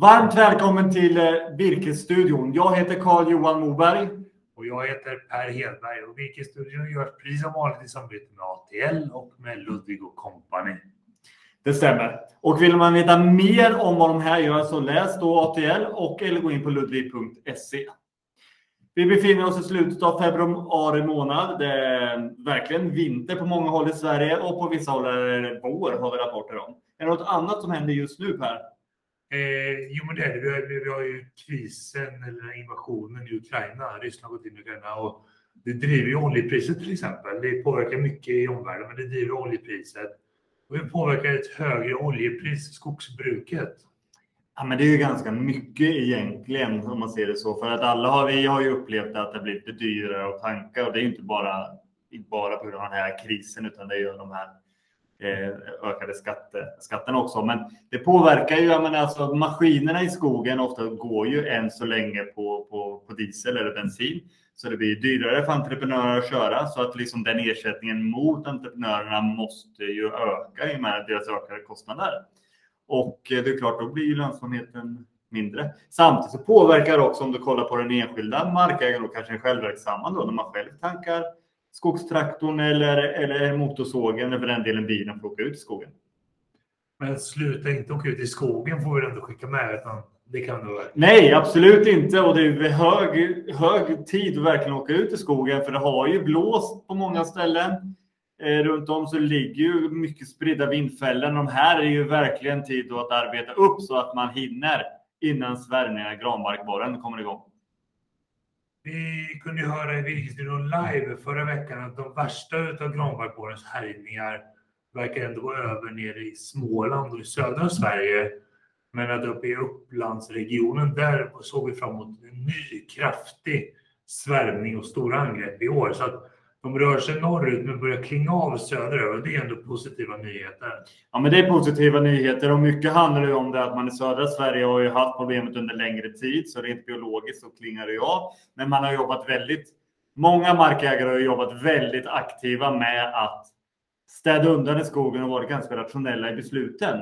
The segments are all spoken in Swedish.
Varmt välkommen till eh, Virkesstudion. Jag heter Carl-Johan Moberg. Och jag heter Per Hedberg och Virkesstudion görs precis som vanligt i samarbete med ATL och med Ludvig och Company. Det stämmer. Och vill man veta mer om vad de här gör så läs då ATL och eller gå in på ludvig.se. Vi befinner oss i slutet av februari månad. Det är verkligen vinter på många håll i Sverige och på vissa håll är det vår har vi rapporter om. Är det något annat som händer just nu Per? Eh, jo, men det är det. Vi har, vi har ju krisen eller invasionen i Ukraina. Ryssland har gått in i Ukraina och det driver ju oljepriset till exempel. Det påverkar mycket i omvärlden, men det driver oljepriset. Och hur påverkar ett högre oljepris skogsbruket. Ja, men det är ju ganska mycket egentligen om man ser det så. För att alla har, vi har ju upplevt att det blivit dyrare att tanka och det är ju inte bara, inte bara på grund av den här krisen utan det är ju de här Eh, ökade skatte, skatterna också. Men det påverkar ju, jag menar, alltså, maskinerna i skogen ofta går ju än så länge på, på, på diesel eller bensin. Så det blir dyrare för entreprenörer att köra så att liksom den ersättningen mot entreprenörerna måste ju öka i och med deras ökade kostnader. Och eh, det är klart, då blir ju lönsamheten mindre. Samtidigt så påverkar det också om du kollar på den enskilda markägaren och kanske den självverksamma då när man själv tankar skogstraktorn eller, eller motorsågen eller för den delen bilen för att åka ut i skogen. Men sluta inte åka ut i skogen får vi ändå skicka med. Utan det kan du Nej, absolut inte. Och det är hög, hög tid att verkligen åka ut i skogen för det har ju blåst på många ställen. Eh, runt om så ligger ju mycket spridda vindfällen. De här är ju verkligen tid att arbeta upp så att man hinner innan svärmningen av granbarkborren kommer igång. Vi kunde ju höra i Virkesbyrån live förra veckan att de värsta av granbarkborrens härjningar verkar ändå gå över nere i Småland och i södra Sverige. Men att uppe i Upplandsregionen, där såg vi fram emot en ny kraftig svärmning och stora angrepp i år. Så att de rör sig norrut men börjar klinga av söderöver. Det är ändå positiva nyheter. Ja, men det är positiva nyheter och mycket handlar ju om det att man i södra Sverige har ju haft problemet under längre tid, så rent biologiskt så klingar det av. Men man har jobbat väldigt. Många markägare har jobbat väldigt aktiva med att städa undan i skogen och varit ganska rationella i besluten.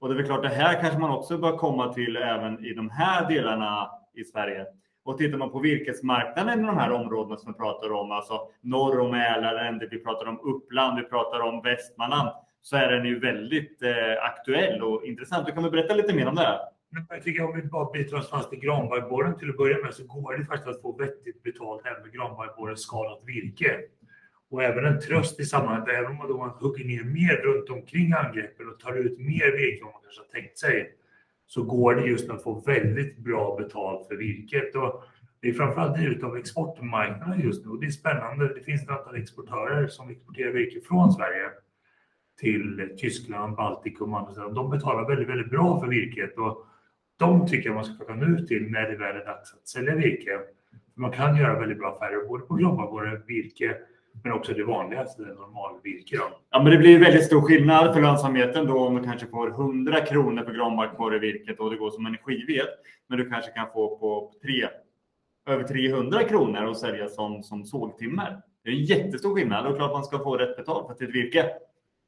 Och det är väl klart, det här kanske man också bör komma till även i de här delarna i Sverige. Och tittar man på virkesmarknaden i de här områdena som vi pratar om, alltså norr om Mälaren, vi pratar om Uppland, vi pratar om Västmanland, så är den ju väldigt eh, aktuell och intressant. Du kan väl berätta lite mer om det? Här? Jag tycker om vi bara biter oss fast i granbarkborren till att börja med så går det faktiskt att få vettigt betalt även med granbarkborrens skadat virke. Och även en tröst i sammanhanget, även om man då hugger ner mer runt omkring angreppen och tar ut mer virke än man kanske har tänkt sig, så går det just att få väldigt bra betalt för virket. Och det är framförallt drivet av exportmarknaden just nu och det är spännande. Det finns ett antal exportörer som exporterar virke från Sverige till Tyskland, Baltikum och andra ställen. De betalar väldigt, väldigt bra för virket och de tycker jag man ska plocka nu till när det väl är dags att sälja virke. Man kan göra väldigt bra affärer både på granbarkborre, virke men också det vanligaste, det normalvirke. Ja, men det blir väldigt stor skillnad för lönsamheten då om du kanske får 100 kronor för granbarkborrevirket och det går som energived. Men du kanske kan få på tre, över 300 kronor och sälja som, som sågtimmer. Det är en jättestor skillnad och klart man ska få rätt betalt för sitt virke.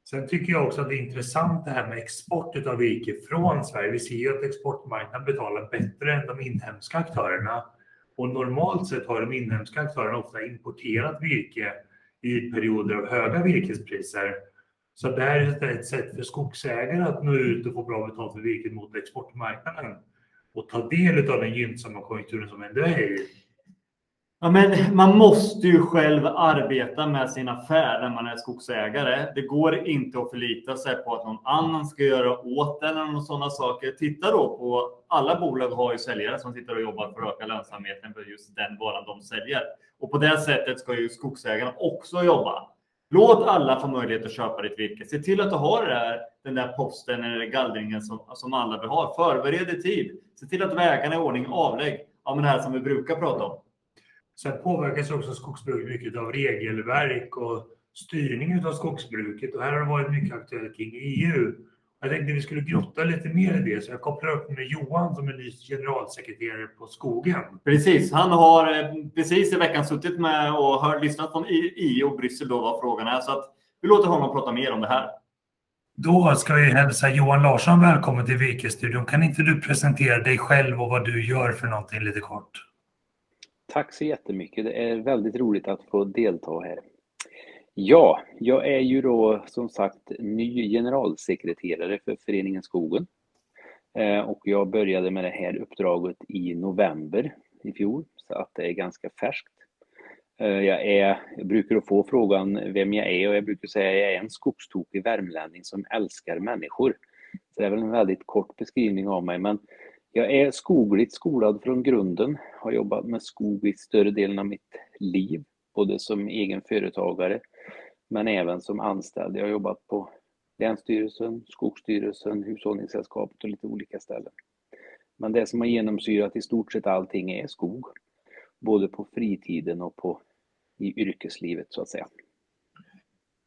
Sen tycker jag också att det är intressant det här med export av virke från Sverige. Vi ser ju att exportmarknaden betalar bättre än de inhemska aktörerna. Och normalt sett har de inhemska aktörerna ofta importerat virke i perioder av höga virkespriser. Så det här är ett sätt för skogsägare att nå ut och få bra betalt för virket mot exportmarknaden och ta del av den gynnsamma konjunkturen som ändå är i. Ja, men man måste ju själv arbeta med sin affär när man är skogsägare. Det går inte att förlita sig på att någon annan ska göra åt den eller sådana saker. Titta då på alla bolag har ju säljare som sitter och jobbar för att öka lönsamheten för just den varan de säljer. Och på det sättet ska ju skogsägarna också jobba. Låt alla få möjlighet att köpa ditt virke. Se till att du har där, den där posten eller gallringen som, som alla vill ha. Förbered i tid. Se till att vägarna är i ordning. Avlägg. Ja, men det här som vi brukar prata om. Sen påverkas också skogsbruket mycket av regelverk och styrning av skogsbruket. Och här har det varit mycket aktuellt kring EU. Jag tänkte vi skulle grotta lite mer i det, så jag kopplar upp med Johan som är ny generalsekreterare på Skogen. Precis, han har eh, precis i veckan suttit med och har lyssnat från EU och Bryssel då vad frågan är. Så att vi låter honom prata mer om det här. Då ska vi hälsa Johan Larsson välkommen till Virkestudion. Kan inte du presentera dig själv och vad du gör för någonting lite kort? Tack så jättemycket. Det är väldigt roligt att få delta här. Ja, jag är ju då som sagt ny generalsekreterare för Föreningen Skogen. Eh, och jag började med det här uppdraget i november i fjol, så att det är ganska färskt. Eh, jag, är, jag brukar få frågan vem jag är och jag brukar säga att jag är en skogstokig värmlänning som älskar människor. Så det är väl en väldigt kort beskrivning av mig, men jag är skogligt skolad från grunden, har jobbat med skog i större delen av mitt liv, både som egen företagare men även som anställd. Jag har jobbat på Länsstyrelsen, Skogsstyrelsen, Hushållningssällskapet och lite olika ställen. Men det som har genomsyrat i stort sett allting är skog. Både på fritiden och på, i yrkeslivet så att säga.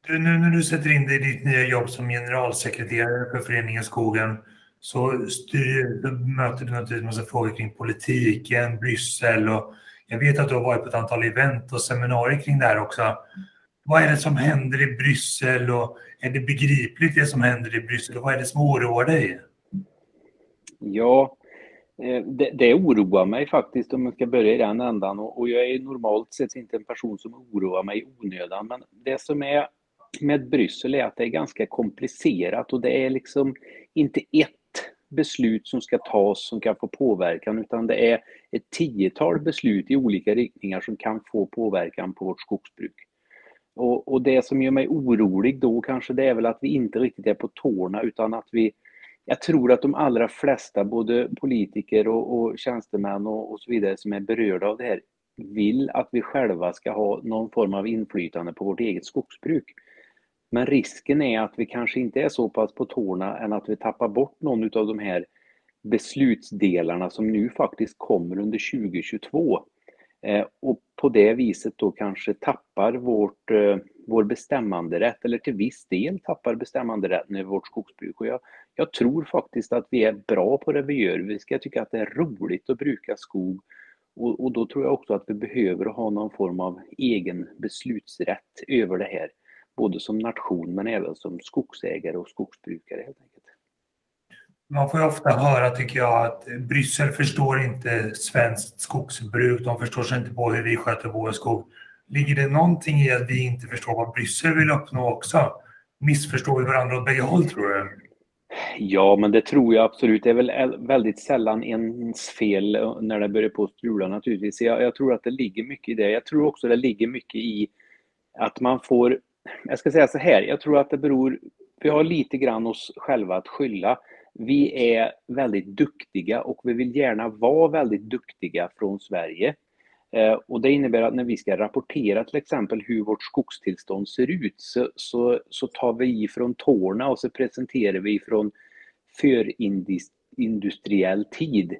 Du, nu när du sätter in dig i ditt nya jobb som generalsekreterare för Föreningen Skogen så styr, möter du naturligtvis en massa frågor kring politiken, Bryssel och jag vet att du har varit på ett antal event och seminarier kring det här också. Vad är det som händer i Bryssel och är det begripligt det som händer i Bryssel och vad är det som oroar dig? Ja, eh, det, det oroar mig faktiskt om jag ska börja i den ändan och jag är normalt sett inte en person som oroar mig i onödan men det som är med Bryssel är att det är ganska komplicerat och det är liksom inte ett beslut som ska tas som kan få påverkan utan det är ett tiotal beslut i olika riktningar som kan få påverkan på vårt skogsbruk. Och, och, det som gör mig orolig då kanske det är väl att vi inte riktigt är på tårna utan att vi jag tror att de allra flesta, både politiker och, och tjänstemän och, och, så vidare som är berörda av det här, vill att vi själva ska ha någon form av inflytande på vårt eget skogsbruk. Men risken är att vi kanske inte är så pass på tårna än att vi tappar bort någon av de här beslutsdelarna som nu faktiskt kommer under 2022. Eh, och på det viset då kanske tappar vårt, eh, vår bestämmanderätt, eller till viss del tappar bestämmanderätten över vårt skogsbruk. Och jag, jag tror faktiskt att vi är bra på det vi gör. Vi ska tycka att det är roligt att bruka skog. Och, och då tror jag också att vi behöver ha någon form av egen beslutsrätt över det här. Både som nation men även som skogsägare och skogsbrukare helt enkelt. Man får ju ofta höra, tycker jag, att Bryssel förstår inte svenskt skogsbruk. De förstår sig inte på hur vi sköter vår skog. Ligger det någonting i att vi inte förstår vad Bryssel vill uppnå också? Missförstår vi varandra åt bägge håll, tror du? Ja, men det tror jag absolut. Det är väl väldigt sällan ens fel när det börjar på att strula naturligtvis. Jag, jag tror att det ligger mycket i det. Jag tror också det ligger mycket i att man får, jag ska säga så här, jag tror att det beror, vi har lite grann oss själva att skylla. Vi är väldigt duktiga och vi vill gärna vara väldigt duktiga från Sverige. Eh, och det innebär att när vi ska rapportera till exempel hur vårt skogstillstånd ser ut så, så, så tar vi ifrån tårna och så presenterar vi från förindustriell tid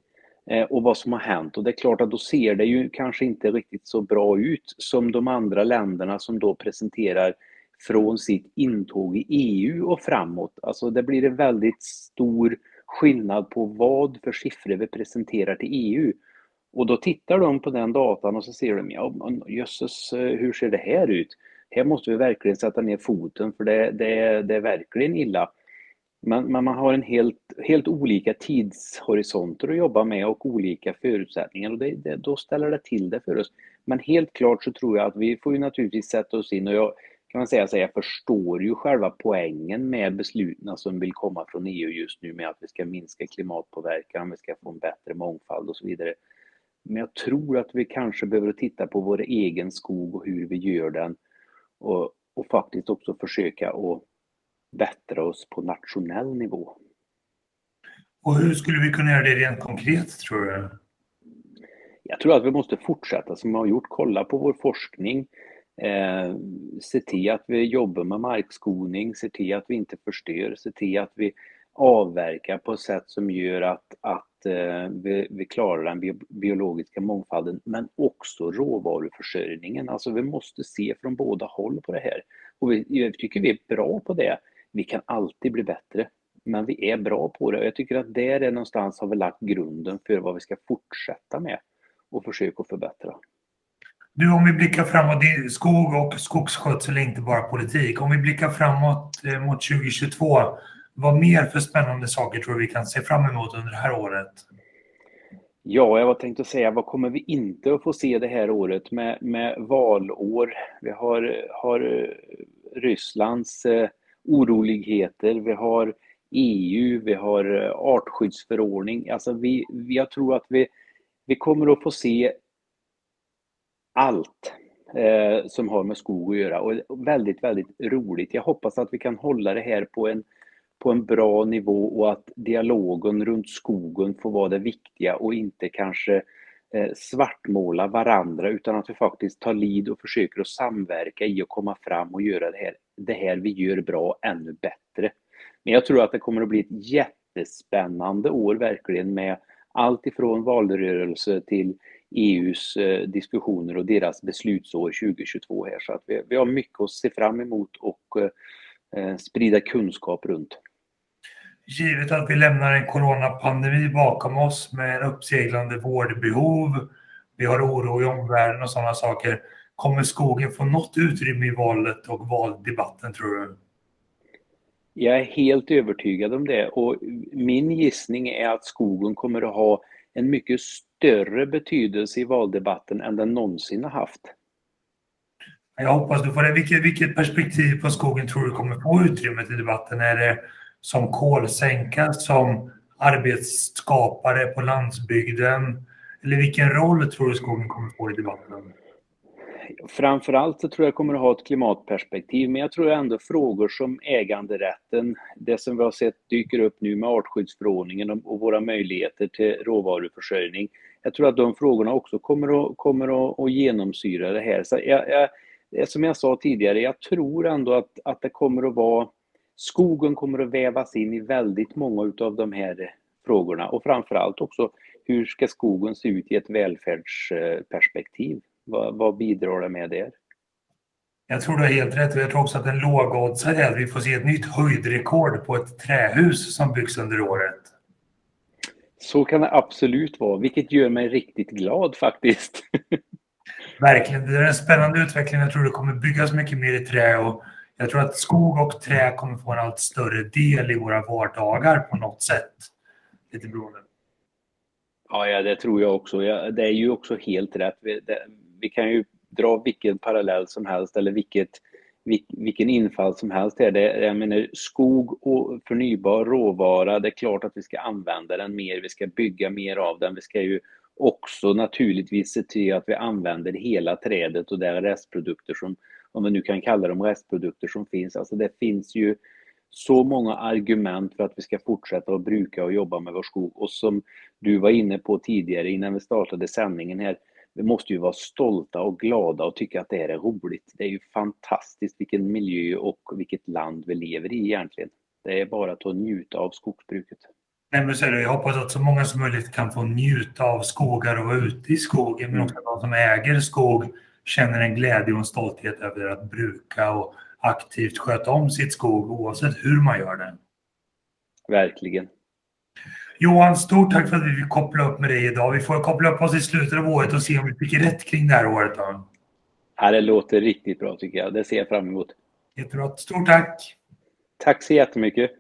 eh, och vad som har hänt. Och det är klart att då ser det ju kanske inte riktigt så bra ut som de andra länderna som då presenterar från sitt intåg i EU och framåt. Alltså det blir en väldigt stor skillnad på vad för siffror vi presenterar till EU. Och då tittar de på den datan och så ser de, ja jösses, eh, hur ser det här ut? Här måste vi verkligen sätta ner foten för det, det, det är verkligen illa. Men, men, man har en helt, helt olika tidshorisonter att jobba med och olika förutsättningar och det, det, då ställer det till det för oss. Men helt klart så tror jag att vi får ju naturligtvis sätta oss in och jag, kan man säga så jag förstår ju själva poängen med besluten som vill komma från EU just nu med att vi ska minska klimatpåverkan, vi ska få en bättre mångfald och så vidare. Men jag tror att vi kanske behöver titta på vår egen skog och hur vi gör den och, och faktiskt också försöka att bättra oss på nationell nivå. Och hur skulle vi kunna göra det rent konkret tror du? Jag tror att vi måste fortsätta som vi har gjort, kolla på vår forskning, Eh, se till att vi jobbar med markskoning, se till att vi inte förstör, se till att vi avverkar på ett sätt som gör att, att eh, vi, vi, klarar den bi biologiska mångfalden, men också råvaruförsörjningen. Alltså vi måste se från båda håll på det här. Och vi, jag tycker vi är bra på det. Vi kan alltid bli bättre, men vi är bra på det. Och jag tycker att där är någonstans har vi lagt grunden för vad vi ska fortsätta med och försöka förbättra. Du, om vi blickar framåt, skog och skogsskötsel är inte bara politik. Om vi blickar framåt eh, mot 2022, vad mer för spännande saker tror du vi kan se fram emot under det här året? Ja, jag var tänkt att säga, vad kommer vi inte att få se det här året med, med valår? Vi har, har eh, Rysslands eh, oroligheter, vi har EU, vi har eh, artskyddsförordning. Alltså vi, jag tror att vi, vi kommer att få se allt eh, som har med skog att göra och väldigt, väldigt roligt. Jag hoppas att vi kan hålla det här på en, på en bra nivå och att dialogen runt skogen får vara det viktiga och inte kanske eh, svartmåla varandra utan att vi faktiskt tar lid och försöker att samverka i att komma fram och göra det här, det här vi gör bra ännu bättre. Men jag tror att det kommer att bli ett jättespännande år verkligen med allt ifrån valrörelse till EUs eh, diskussioner och deras beslutsår 2022 här. Så att vi, vi har mycket att se fram emot och eh, eh, sprida kunskap runt. Givet att vi lämnar en coronapandemi bakom oss med en uppseglande vårdbehov, vi har oro i omvärlden och sådana saker. Kommer skogen få något utrymme i valet och valdebatten tror du? Jag är helt övertygad om det och min gissning är att skogen kommer att ha en mycket större betydelse i valdebatten än den någonsin har haft. Jag hoppas du får det. Vilket, vilket perspektiv på skogen tror du kommer få utrymme i debatten? Är det som kolsänka, som arbetsskapare på landsbygden? Eller vilken roll tror du skogen kommer få i debatten? Framförallt så tror jag kommer att ha ett klimatperspektiv, men jag tror ändå frågor som äganderätten, det som vi har sett dyker upp nu med artskyddsförordningen och våra möjligheter till råvaruförsörjning. Jag tror att de frågorna också kommer att, kommer att, att genomsyra det här. Så jag, jag, eh, som jag sa tidigare, jag tror ändå att, att det kommer att vara Skogen kommer att vävas in i väldigt många av de här frågorna och framförallt också hur ska skogen se ut i ett välfärdsperspektiv? Vad, vad bidrar det med där? Jag tror du har helt rätt. Jag tror också att en lågoddsare är att vi får se ett nytt höjdrekord på ett trähus som byggs under året. Så kan det absolut vara, vilket gör mig riktigt glad faktiskt. Verkligen, det är en spännande utveckling. Jag tror det kommer byggas mycket mer i trä och jag tror att skog och trä kommer få en allt större del i våra vardagar på något sätt. Lite beroende. Ja, ja, det tror jag också. Det är ju också helt rätt. Vi, kan ju dra vilken parallell som helst eller vilket, vilken infall som helst. Här. Det, jag menar, skog och förnybar råvara, det är klart att vi ska använda den mer, vi ska bygga mer av den. Vi ska ju också naturligtvis se till att vi använder hela trädet och de restprodukter som, om vi nu kan kalla dem restprodukter som finns. Alltså det finns ju så många argument för att vi ska fortsätta att bruka och jobba med vår skog. Och som du var inne på tidigare innan vi startade sändningen här, vi måste ju vara stolta och glada och tycka att det här är roligt. Det är ju fantastiskt vilken miljö och vilket land vi lever i egentligen. Det är bara att njuta av skogsbruket. Nej, men så det, jag hoppas att så många som möjligt kan få njuta av skogar och vara ute i skogen, men också att de som äger skog känner en glädje och en stolthet över att bruka och aktivt sköta om sitt skog oavsett hur man gör det. Verkligen. Johan, stort tack för att vi fick koppla upp med dig idag. Vi får koppla upp oss i slutet av året och se om vi fick rätt kring det här året. Då. Ja, det låter riktigt bra tycker jag. Det ser jag fram emot. Jättebra. Stort tack! Tack så jättemycket!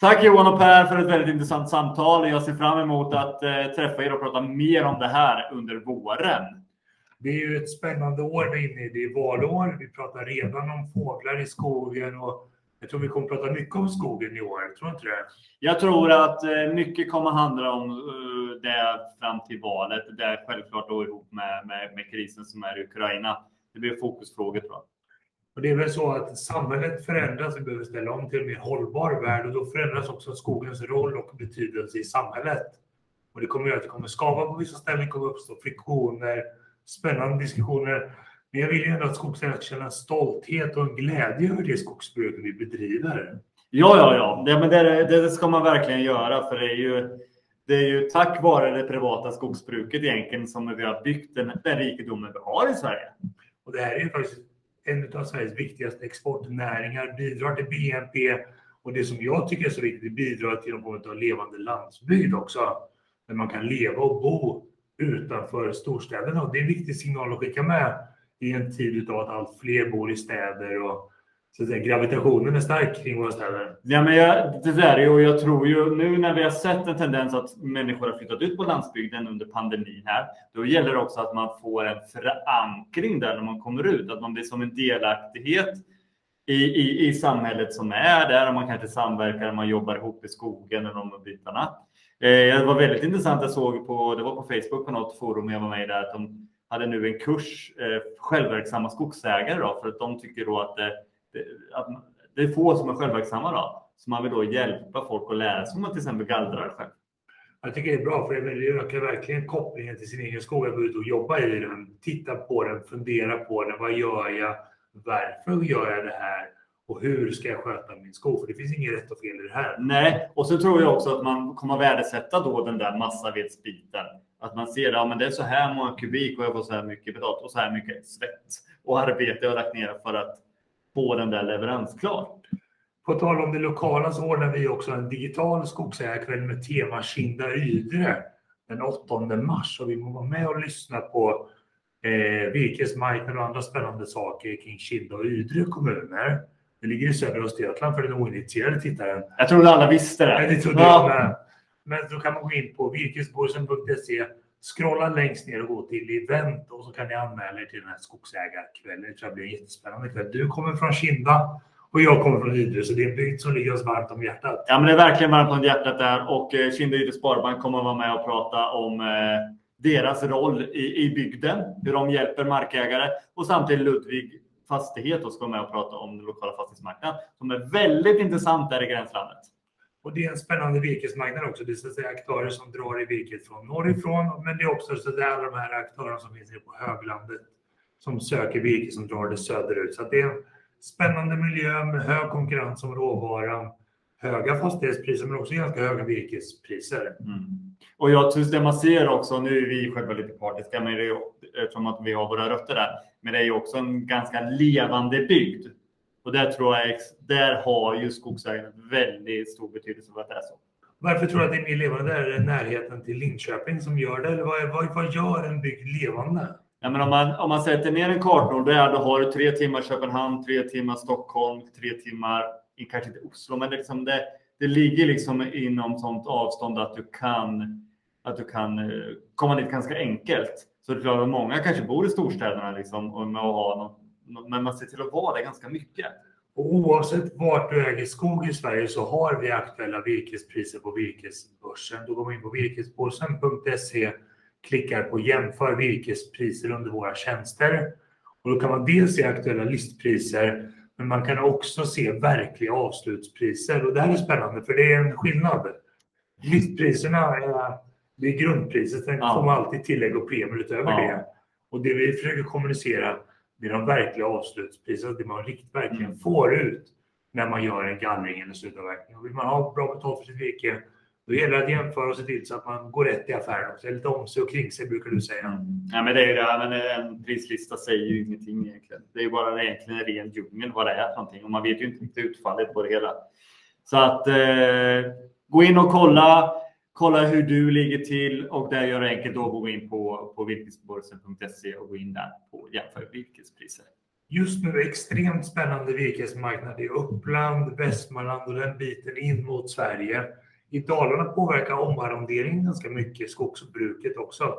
Tack Johan och Per för ett väldigt intressant samtal. Jag ser fram emot att eh, träffa er och prata mer om det här under våren. Det är ju ett spännande år vi är inne i. Det är valår. Vi pratar redan om fåglar i skogen och jag tror vi kommer prata mycket om skogen i år. Tror inte det? Jag tror att eh, mycket kommer handla om eh, det fram till valet. Det är självklart då ihop med, med, med krisen som är i Ukraina. Det blir fokusfrågor tror jag. Och det är väl så att samhället förändras. Vi behöver ställa om till en mer hållbar värld och då förändras också skogens roll och betydelse i samhället. Och det kommer göra att det kommer skapa på vissa ställen, kommer uppstå friktioner, spännande diskussioner. Men jag vill ju ändå att skogsägare ska känna stolthet och en glädje över det skogsbruk vi bedriver. Ja, ja, ja. Det, men det, det ska man verkligen göra för det är ju det är ju tack vare det privata skogsbruket egentligen som vi har byggt den, den rikedomen vi har i Sverige. Och det här är ju faktiskt en av Sveriges viktigaste exportnäringar, bidrar till BNP och det som jag tycker är så viktigt, bidrar till någon form av levande landsbygd också. där man kan leva och bo utanför storstäderna. Och det är en viktig signal att skicka med i en tid av att allt fler bor i städer och så att säga, gravitationen är stark kring våra städer. Ja, men jag, det där är och jag tror ju nu när vi har sett en tendens att människor har flyttat ut på landsbygden under pandemin här, då gäller det också att man får en förankring där när man kommer ut, att man blir som en delaktighet i, i, i samhället som är där och man kanske samverkar, man jobbar ihop i skogen eller de bitarna. Eh, det var väldigt intressant, jag såg på, det var på Facebook på något forum jag var med i där, att de hade nu en kurs, eh, självverksamma skogsägare då, för att de tycker då att det, det, att det är få som är självverksamma då. Så man vill då hjälpa folk att lära sig om man till exempel gallrar själv. Jag tycker det är bra, för det ökar verkligen kopplingen till sin egen skog. Att gå ut och jobba i den, titta på den, fundera på den. Vad gör jag? Varför gör jag det här? Och hur ska jag sköta min skog? För det finns inget rätt och fel i det här. Nej, och så tror jag också att man kommer värdesätta då den där massavedsbiten. Att man ser att ja, det är så här många kubik och jag får så här mycket betalt och så här mycket svett och arbete jag har lagt ner för att få den där leverans klar. På tal om det lokala så ordnar vi också en digital skogsägarkväll med tema Kinda Ydre den 8 mars. Och vi må vara med och lyssna på eh, virkesmarknad och andra spännande saker kring Kinda och Ydre kommuner. Det ligger i södra Östergötland för den oinitierade tittaren. Jag trodde alla visste det. Nej, det trodde jag med. Men då kan man gå in på virkesborsen.se, scrolla längst ner och gå till event och så kan ni anmäla er till den här skogsägarkvällen. Det tror jag blir en jättespännande kväll. Du kommer från Kinda och jag kommer från Ydre, så det är en bygd som ligger oss varmt om hjärtat. Ja, men det är verkligen varmt om hjärtat där och eh, Kinda Ydre Sparbank kommer att vara med och prata om eh, deras roll i, i bygden, hur de hjälper markägare och samtidigt Ludvig fastighet och ska vara med och prata om den lokala fastighetsmarknaden som är väldigt intressant där i gränslandet. Och det är en spännande virkesmarknad också. Det är så att säga aktörer som drar i virket från norrifrån, men det är också så att alla de här aktörerna som finns på höglandet som söker virke som drar det söderut. Så det är en spännande miljö med hög konkurrens om råvaran, höga fastighetspriser men också ganska höga virkespriser. Mm. Och jag tror det man ser också, nu är vi själva lite partiska, men det är, eftersom att vi har våra rötter där, men det är ju också en ganska levande bygd. Och där tror jag, där har ju skogsägarna väldigt stor betydelse för att det är så. Varför tror du att det är mer levande? Är det närheten till Linköping som gör det? Eller vad, vad, vad gör en bygd levande? Ja, men om, man, om man sätter ner en kartnål där, då har du tre timmar Köpenhamn, tre timmar Stockholm, tre timmar, kanske inte Oslo, men det, liksom det, det ligger liksom inom sånt avstånd att du kan, att du kan eh, komma dit ganska enkelt. Så det är klart att många kanske bor i storstäderna liksom, och med att ha något, men man ser till att vara det ganska mycket. Och oavsett vart du äger skog i Sverige så har vi aktuella virkespriser på virkesbörsen. Då går man in på virkesbörsen.se, klickar på jämför virkespriser under våra tjänster. Och då kan man dels se aktuella listpriser, men man kan också se verkliga avslutspriser. Och det här är spännande för det är en skillnad. Listpriserna är det är grundpriset. Sen ja. får man alltid tillägg och premier utöver ja. det. Och det vi försöker kommunicera det är de verkliga avslutspriserna, det man riktigt verkligen mm. får ut när man gör en gallring eller slutavverkning. Och vill man ha bra betalt för sitt virke, då gäller det att jämföra och se till så att man går rätt i affären också. Lite om sig och kring sig brukar du säga. Mm. Ja, men det är ju det. Men en prislista säger ju ingenting egentligen. Det är ju bara egentligen en ren djungel vad det är för någonting och man vet ju inte riktigt utfallet på det hela. Så att eh, gå in och kolla kolla hur du ligger till och där gör det enkelt att gå in på, på virkesborsen.se och gå in där på jämför virkespriser. Just nu extremt spännande virkesmarknad i Uppland, Västmanland och den biten in mot Sverige. I Dalarna påverkar omarronderingen ganska mycket skogsbruket också.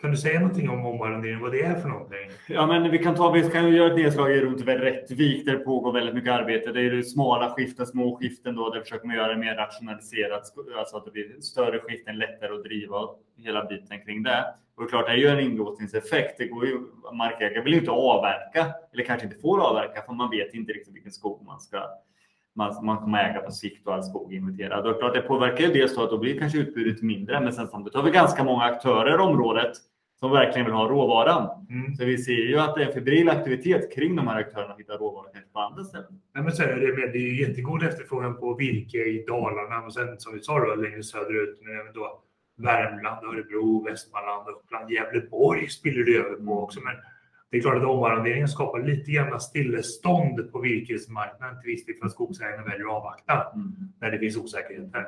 Kan du säga någonting om omarrondering, vad det är för någonting? Ja, men vi kan, ta, vi kan göra ett nedslag i runt Rättvik där det pågår väldigt mycket arbete. Det är det smala skiften, små skiften då, där försöker man göra det mer rationaliserat, alltså att det blir större skiften, lättare att driva hela biten kring det. Och det är klart, det är ju en inlåsningseffekt. Det går ju, markägare vill ju inte avverka, eller kanske inte får avverka, för man vet inte riktigt vilken skog man ska man, man kommer äga på sikt och all skog inventerad. Och klart, det påverkar ju dels så att då blir kanske utbudet mindre, men sen samtidigt har vi ganska många aktörer i området som verkligen vill ha råvaran. Mm. Så vi ser ju att det är en febril aktivitet kring de här aktörerna att hitta råvara kanske på andra ställen. Nej, men så är det, det är jättegod efterfrågan på virke i Dalarna och sen som vi sa då, längre söderut, men även då Värmland, Örebro, Västmanland, Uppland, Gävleborg spiller det över på också. Men Det är klart att omarronderingen skapar lite grann stillestånd på virkesmarknaden till viss del för att skogsägarna väljer att avvakta mm. när det finns osäkerheter.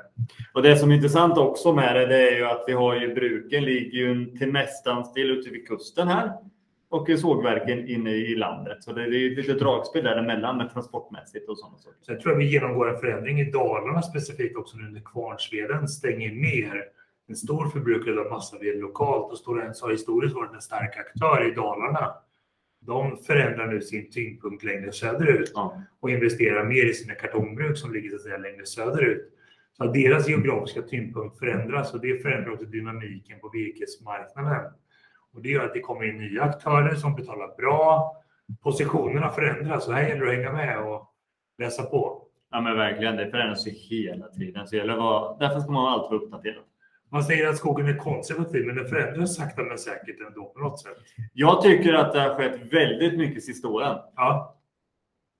Och det som är intressant också med det, det är ju att vi har ju bruken ligger ju till nästan still ute vid kusten här och sågverken inne i landet. Så det är lite dragspel däremellan med transportmässigt och sådana saker. Så jag tror att vi genomgår en förändring i Dalarna specifikt också nu när Kvarnsveden stänger ner en stor förbrukare av massaved lokalt och Stora Enso har historiskt varit en stark aktör i Dalarna. De förändrar nu sin tyngdpunkt längre söderut ja. och investerar mer i sina kartongbruk som ligger så att säga, längre söderut. Så att deras geografiska tyngdpunkt förändras och det förändrar också dynamiken på virkesmarknaden. Och det gör att det kommer in nya aktörer som betalar bra. Positionerna förändras och här gäller det att hänga med och läsa på. Ja men verkligen, det förändras ju hela tiden. Så gäller vara, därför ska man alltid vara uppdaterad. Man säger att skogen är konservativ, men den förändras sakta men säkert ändå på något sätt. Jag tycker att det har skett väldigt mycket sista åren. Ja.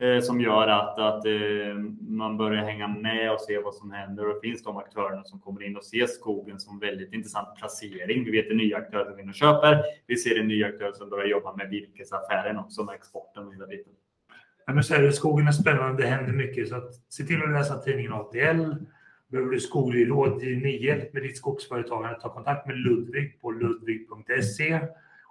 Eh, som gör att, att eh, man börjar hänga med och se vad som händer. Och det finns de aktörerna som kommer in och ser skogen som väldigt intressant placering. Vi vet en nya aktörer som in och köper. Vi ser en ny aktör som börjar jobba med virkesaffären också, med exporten och hela biten. Ja, men så är det, skogen är spännande, det händer mycket. Så att, se till att läsa tidningen ATL. Behöver du skoglig rådgivning, hjälp med ditt skogsföretagande, ta kontakt med Ludvig på ludvig.se.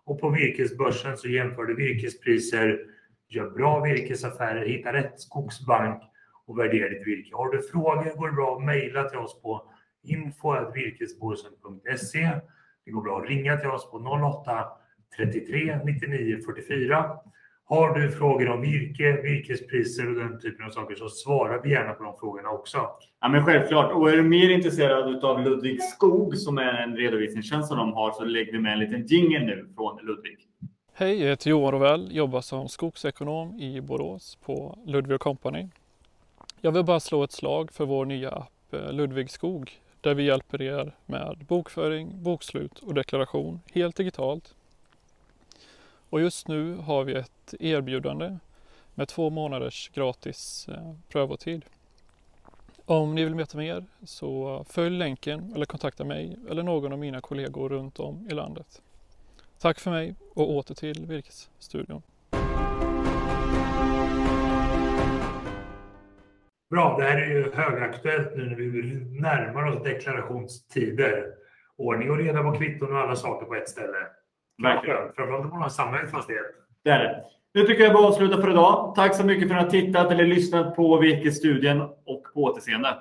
Och på virkesbörsen så jämför du virkespriser gör bra virkesaffärer, hitta rätt skogsbank och värdera ditt virke. Har du frågor går det bra att mejla till oss på info.virkesbörsen.se. Det går bra att ringa till oss på 08 33 99 44. Har du frågor om virke, virkespriser och den typen av saker så svarar vi gärna på de frågorna också. Ja, men självklart. Och är du mer intresserad av Ludvig Skog som är en redovisningstjänst som de har så lägger vi med en liten jingel nu från Ludvig. Hej, jag heter Johan Rovell, jobbar som skogsekonom i Borås på Ludvig Company. Jag vill bara slå ett slag för vår nya app eh, Ludvig Skog där vi hjälper er med bokföring, bokslut och deklaration helt digitalt. Och just nu har vi ett erbjudande med två månaders gratis eh, prövotid. Om ni vill veta mer så följ länken eller kontakta mig eller någon av mina kollegor runt om i landet. Tack för mig och åter till Virkesstudion. Bra, det här är ju högaktuellt nu när vi närmar oss deklarationstider. Ordning och reda på kvitton och alla saker på ett ställe. Verkligen. Framförallt om man har samma fastighet. Det är det. Nu tycker jag bara avsluta för idag. Tack så mycket för att ni har tittat eller lyssnat på Virkesstudien och på återseende.